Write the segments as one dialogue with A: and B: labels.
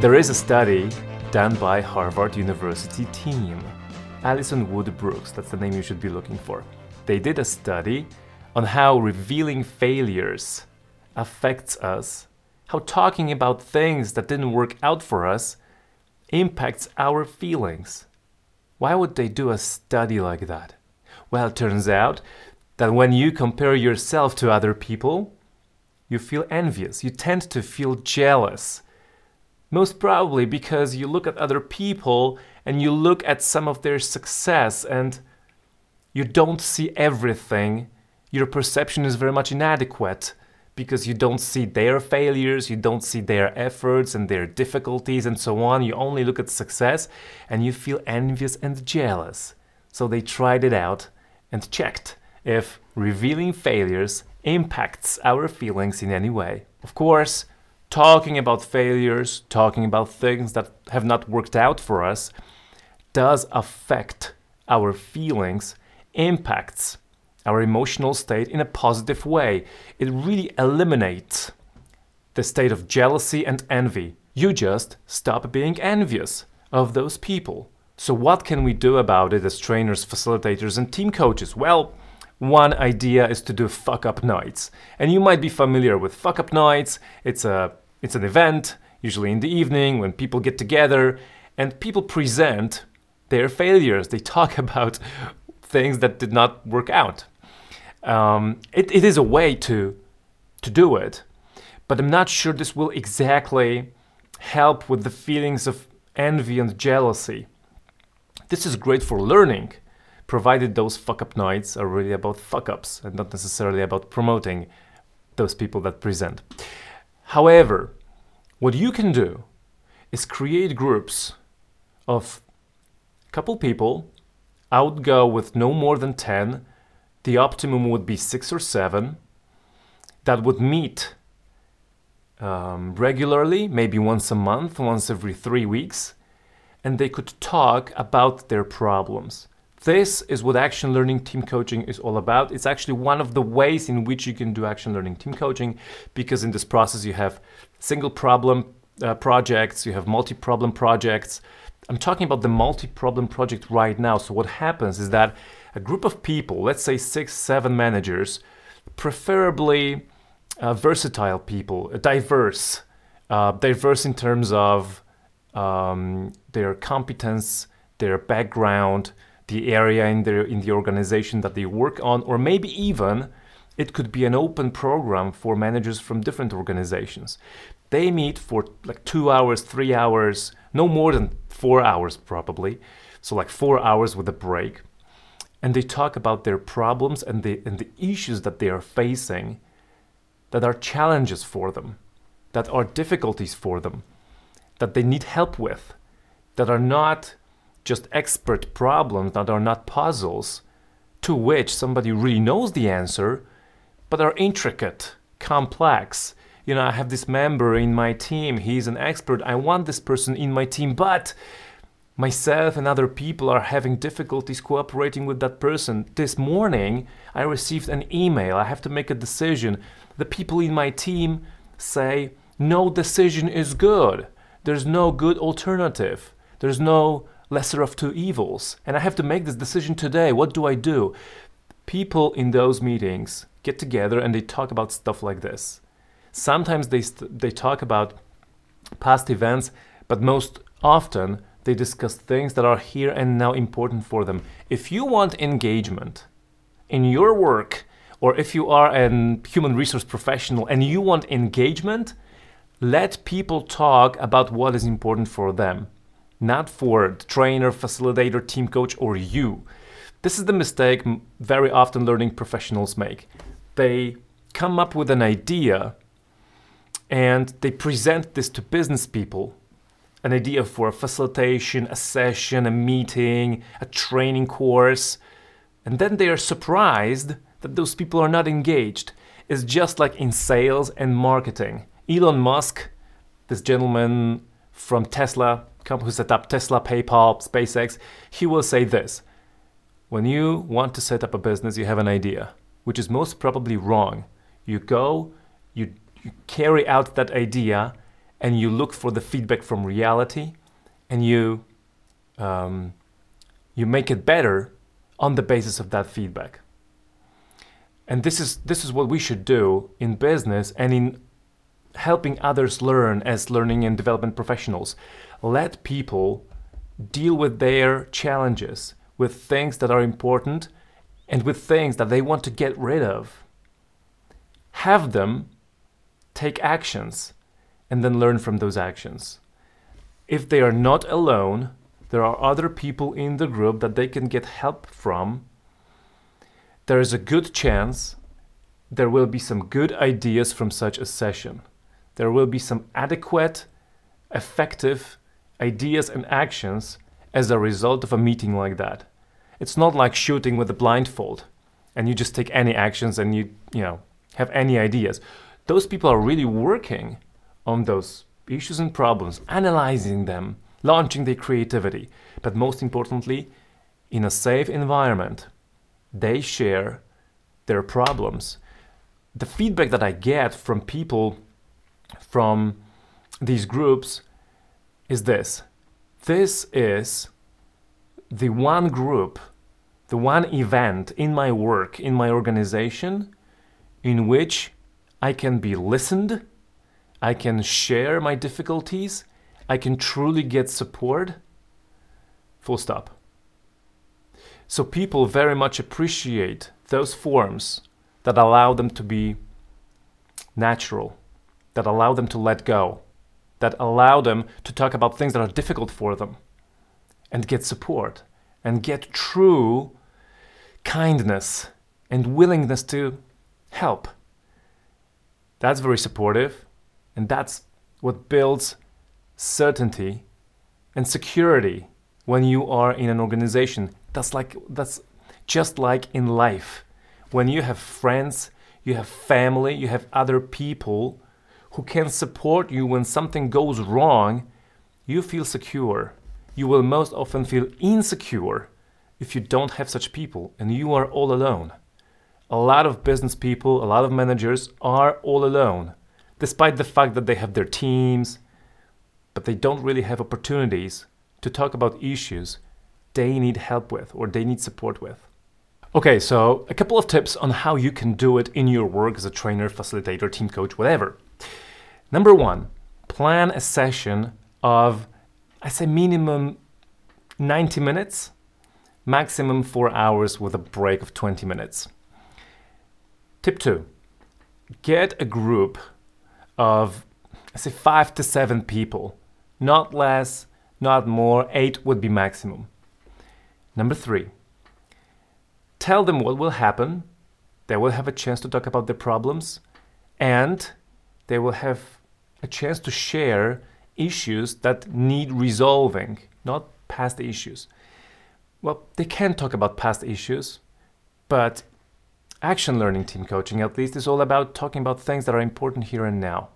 A: There is a study done by Harvard University team. Alison Wood Brooks, that's the name you should be looking for. They did a study on how revealing failures affects us, how talking about things that didn't work out for us impacts our feelings. Why would they do a study like that? Well, it turns out that when you compare yourself to other people, you feel envious, you tend to feel jealous most probably because you look at other people and you look at some of their success and you don't see everything. Your perception is very much inadequate because you don't see their failures, you don't see their efforts and their difficulties and so on. You only look at success and you feel envious and jealous. So they tried it out and checked if revealing failures impacts our feelings in any way. Of course, talking about failures, talking about things that have not worked out for us, does affect our feelings, impacts our emotional state in a positive way. It really eliminates the state of jealousy and envy. You just stop being envious of those people. So, what can we do about it as trainers, facilitators, and team coaches? Well, one idea is to do fuck up nights. And you might be familiar with fuck up nights. It's a it's an event, usually in the evening when people get together and people present their failures. They talk about things that did not work out. Um, it, it is a way to to do it, but I'm not sure this will exactly help with the feelings of envy and jealousy. This is great for learning, provided those fuck up nights are really about fuck ups and not necessarily about promoting those people that present. However, what you can do is create groups of a couple people. I would go with no more than 10. The optimum would be six or seven that would meet um, regularly, maybe once a month, once every three weeks, and they could talk about their problems. This is what action learning team coaching is all about. It's actually one of the ways in which you can do action learning team coaching because in this process you have single problem uh, projects, you have multi problem projects. I'm talking about the multi problem project right now. So, what happens is that a group of people, let's say six, seven managers, preferably uh, versatile people, diverse, uh, diverse in terms of um, their competence, their background, the area in the in the organization that they work on, or maybe even it could be an open program for managers from different organizations. They meet for like two hours, three hours, no more than four hours probably. So like four hours with a break. And they talk about their problems and the and the issues that they are facing that are challenges for them, that are difficulties for them, that they need help with, that are not just expert problems that are not puzzles to which somebody really knows the answer, but are intricate, complex. You know, I have this member in my team, he's an expert, I want this person in my team, but myself and other people are having difficulties cooperating with that person. This morning, I received an email, I have to make a decision. The people in my team say, no decision is good. There's no good alternative. There's no lesser of two evils. And I have to make this decision today. What do I do? People in those meetings get together and they talk about stuff like this. Sometimes they, they talk about past events, but most often they discuss things that are here and now important for them. If you want engagement in your work, or if you are a human resource professional and you want engagement, let people talk about what is important for them not for the trainer, facilitator, team coach, or you. This is the mistake very often learning professionals make. They come up with an idea and they present this to business people an idea for a facilitation, a session, a meeting, a training course. And then they are surprised that those people are not engaged. It's just like in sales and marketing. Elon Musk, this gentleman from Tesla, who set up Tesla, PayPal, SpaceX, he will say this When you want to set up a business, you have an idea, which is most probably wrong. You go, you, you carry out that idea, and you look for the feedback from reality and you um, you make it better on the basis of that feedback. And this is this is what we should do in business and in helping others learn as learning and development professionals. Let people deal with their challenges, with things that are important and with things that they want to get rid of. Have them take actions and then learn from those actions. If they are not alone, there are other people in the group that they can get help from. There is a good chance there will be some good ideas from such a session. There will be some adequate, effective ideas and actions as a result of a meeting like that. It's not like shooting with a blindfold and you just take any actions and you, you know, have any ideas. Those people are really working on those issues and problems, analyzing them, launching their creativity, but most importantly, in a safe environment, they share their problems. The feedback that I get from people from these groups is this. This is the one group, the one event in my work, in my organization, in which I can be listened I can share my difficulties, I can truly get support. Full stop. So people very much appreciate those forms that allow them to be natural, that allow them to let go, that allow them to talk about things that are difficult for them and get support and get true kindness and willingness to help. That's very supportive and that's what builds certainty and security when you are in an organization. That's like that's just like in life. When you have friends, you have family, you have other people who can support you when something goes wrong, you feel secure. You will most often feel insecure if you don't have such people and you are all alone. A lot of business people, a lot of managers are all alone despite the fact that they have their teams, but they don't really have opportunities to talk about issues they need help with or they need support with. Okay, so a couple of tips on how you can do it in your work as a trainer, facilitator, team coach, whatever. Number one, plan a session of, I say minimum 90 minutes, maximum four hours with a break of 20 minutes. Tip two, get a group of, I say, five to seven people. Not less, not more, eight would be maximum. Number three, tell them what will happen. They will have a chance to talk about their problems and they will have a chance to share issues that need resolving, not past issues. Well, they can talk about past issues, but Action learning team coaching, at least, is all about talking about things that are important here and now.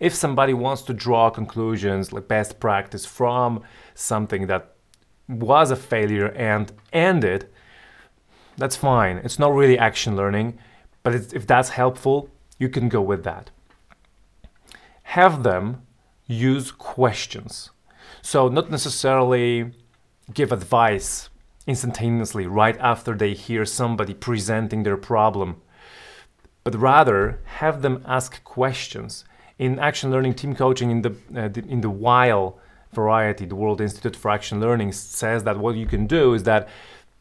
A: If somebody wants to draw conclusions, like best practice from something that was a failure and ended, that's fine. It's not really action learning, but if that's helpful, you can go with that. Have them use questions. So, not necessarily give advice instantaneously right after they hear somebody presenting their problem, but rather have them ask questions. In action learning team coaching, in the, uh, the in the WIAL variety, the World Institute for Action Learning says that what you can do is that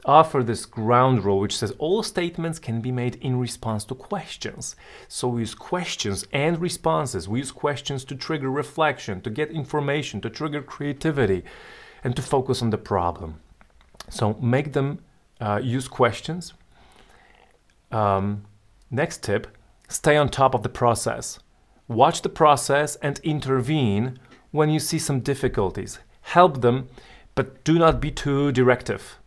A: offer this ground rule which says all statements can be made in response to questions. So we use questions and responses. We use questions to trigger reflection, to get information, to trigger creativity, and to focus on the problem. So make them uh, use questions. Um, next tip, stay on top of the process. Watch the process and intervene when you see some difficulties. Help them, but do not be too directive.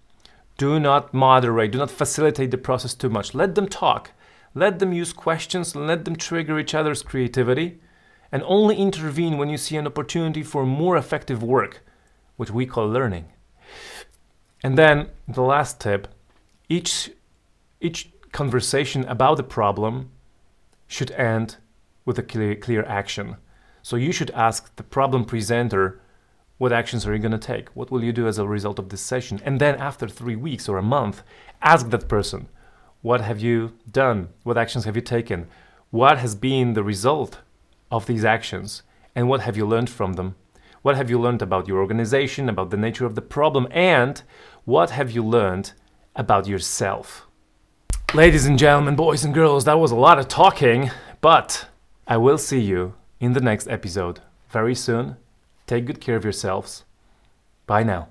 A: Do not moderate, do not facilitate the process too much. Let them talk. Let them use questions, let them trigger each other's creativity, and only intervene when you see an opportunity for more effective work, which we call learning. And then the last tip, each, each conversation about the problem should end with a clear, clear action. So you should ask the problem presenter what actions are you going to take? What will you do as a result of this session? And then after three weeks or a month, ask that person, what have you done? What actions have you taken? What has been the result of these actions? And what have you learned from them? What have you learned about your organization, about the nature of the problem, and what have you learned about yourself? Ladies and gentlemen, boys and girls, that was a lot of talking, but I will see you in the next episode very soon. Take good care of yourselves. Bye now.